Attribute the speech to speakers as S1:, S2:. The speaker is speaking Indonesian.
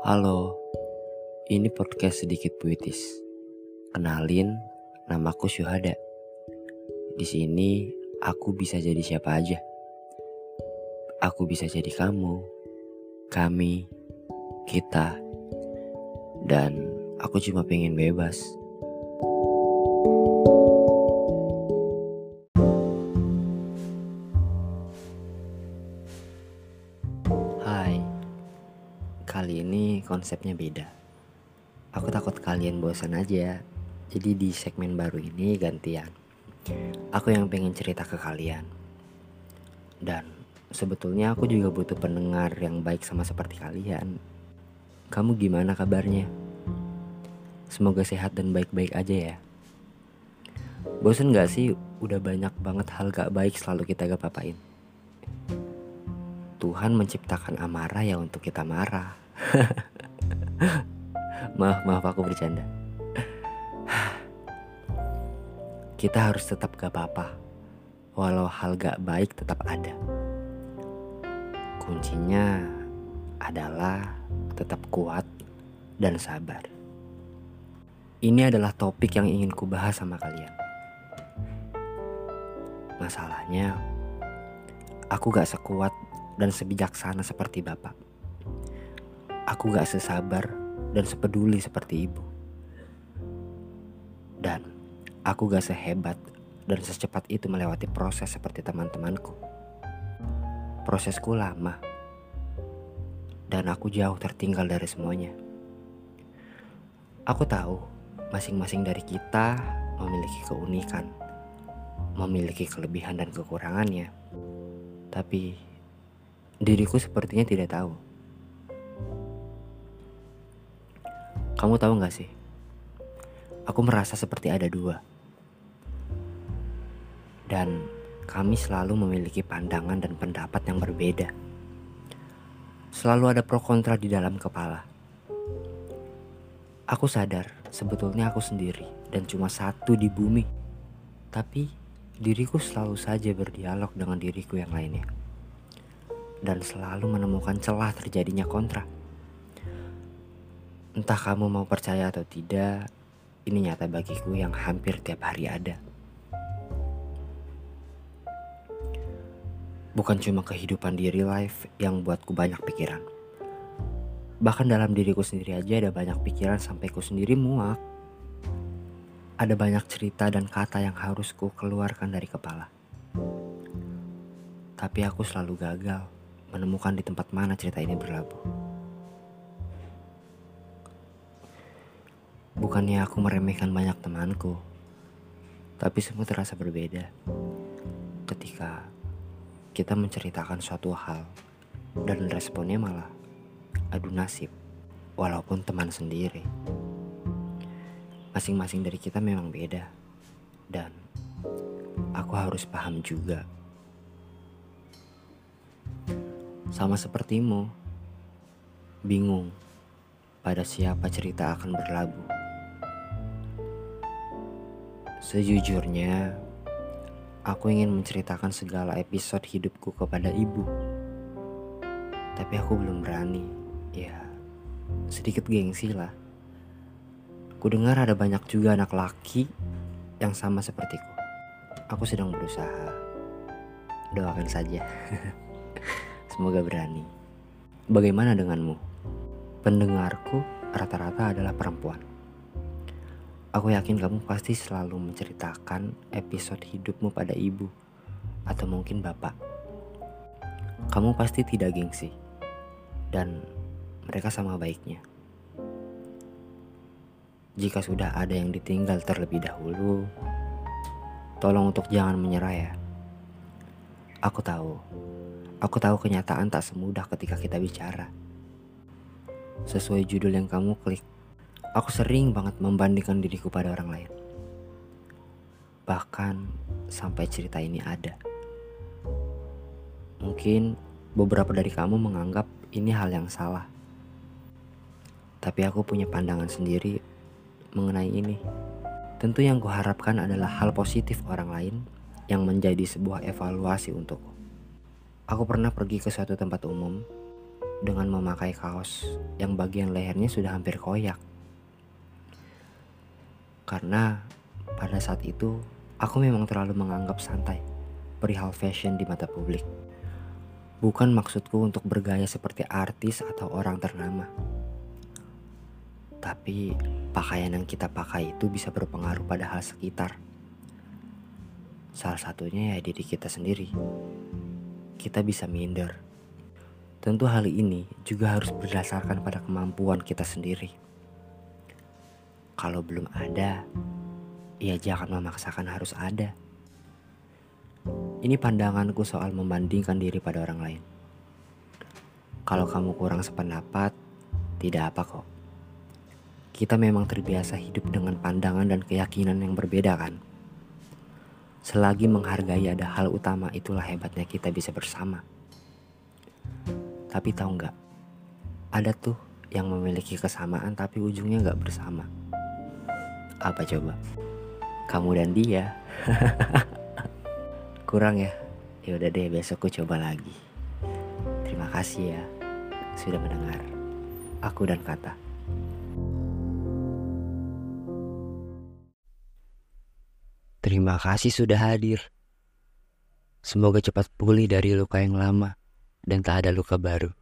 S1: Halo, ini podcast sedikit puitis. Kenalin, namaku Syuhada. Di sini aku bisa jadi siapa aja. Aku bisa jadi kamu, kami, kita, dan aku cuma pengen bebas. Konsepnya beda. Aku takut kalian bosan aja, jadi di segmen baru ini gantian. Aku yang pengen cerita ke kalian. Dan sebetulnya aku juga butuh pendengar yang baik sama seperti kalian. Kamu gimana kabarnya? Semoga sehat dan baik-baik aja ya. Bosen gak sih udah banyak banget hal gak baik selalu kita gak papain? Tuhan menciptakan amarah ya untuk kita marah. maaf, maaf aku bercanda. kita harus tetap gak apa-apa. Walau hal gak baik tetap ada. Kuncinya adalah tetap kuat dan sabar. Ini adalah topik yang ingin kubahas sama kalian. Masalahnya, aku gak sekuat dan sebijaksana seperti bapak. Aku gak sesabar dan sepeduli seperti ibu. Dan aku gak sehebat dan secepat itu melewati proses seperti teman-temanku. Prosesku lama. Dan aku jauh tertinggal dari semuanya. Aku tahu masing-masing dari kita memiliki keunikan, memiliki kelebihan dan kekurangannya. Tapi diriku sepertinya tidak tahu. Kamu tahu gak sih? Aku merasa seperti ada dua. Dan kami selalu memiliki pandangan dan pendapat yang berbeda. Selalu ada pro kontra di dalam kepala. Aku sadar sebetulnya aku sendiri dan cuma satu di bumi. Tapi diriku selalu saja berdialog dengan diriku yang lainnya dan selalu menemukan celah terjadinya kontra. Entah kamu mau percaya atau tidak, ini nyata bagiku yang hampir tiap hari ada. Bukan cuma kehidupan di real life yang buatku banyak pikiran. Bahkan dalam diriku sendiri aja ada banyak pikiran sampai ku sendiri muak. Ada banyak cerita dan kata yang harus ku keluarkan dari kepala. Tapi aku selalu gagal menemukan di tempat mana cerita ini berlabuh. Bukannya aku meremehkan banyak temanku, tapi semua terasa berbeda ketika kita menceritakan suatu hal dan responnya malah adu nasib, walaupun teman sendiri. Masing-masing dari kita memang beda, dan aku harus paham juga sama sepertimu, bingung pada siapa cerita akan berlabuh. Sejujurnya, aku ingin menceritakan segala episode hidupku kepada ibu. Tapi aku belum berani. Ya, sedikit gengsi lah. Ku dengar ada banyak juga anak laki yang sama sepertiku. Aku sedang berusaha. Doakan saja. Semoga berani. Bagaimana denganmu? Pendengarku rata-rata adalah perempuan. Aku yakin kamu pasti selalu menceritakan episode hidupmu pada ibu atau mungkin bapak. Kamu pasti tidak gengsi dan mereka sama baiknya. Jika sudah ada yang ditinggal terlebih dahulu, tolong untuk jangan menyerah ya. Aku tahu Aku tahu kenyataan tak semudah ketika kita bicara. Sesuai judul yang kamu klik, aku sering banget membandingkan diriku pada orang lain. Bahkan sampai cerita ini ada. Mungkin beberapa dari kamu menganggap ini hal yang salah. Tapi aku punya pandangan sendiri mengenai ini. Tentu yang kuharapkan adalah hal positif orang lain yang menjadi sebuah evaluasi untukku. Aku pernah pergi ke suatu tempat umum dengan memakai kaos yang bagian lehernya sudah hampir koyak. Karena pada saat itu aku memang terlalu menganggap santai perihal fashion di mata publik. Bukan maksudku untuk bergaya seperti artis atau orang ternama. Tapi pakaian yang kita pakai itu bisa berpengaruh pada hal sekitar. Salah satunya ya diri kita sendiri. Kita bisa minder. Tentu hal ini juga harus berdasarkan pada kemampuan kita sendiri. Kalau belum ada, ya jangan memaksakan harus ada. Ini pandanganku soal membandingkan diri pada orang lain. Kalau kamu kurang sependapat, tidak apa kok. Kita memang terbiasa hidup dengan pandangan dan keyakinan yang berbeda kan? Selagi menghargai ada hal utama itulah hebatnya kita bisa bersama. Tapi tahu nggak? Ada tuh yang memiliki kesamaan tapi ujungnya nggak bersama. Apa coba? Kamu dan dia. Kurang ya? Ya udah deh, besok aku coba lagi. Terima kasih ya sudah mendengar. Aku dan kata. Terima kasih sudah hadir. Semoga cepat pulih dari luka yang lama dan tak ada luka baru.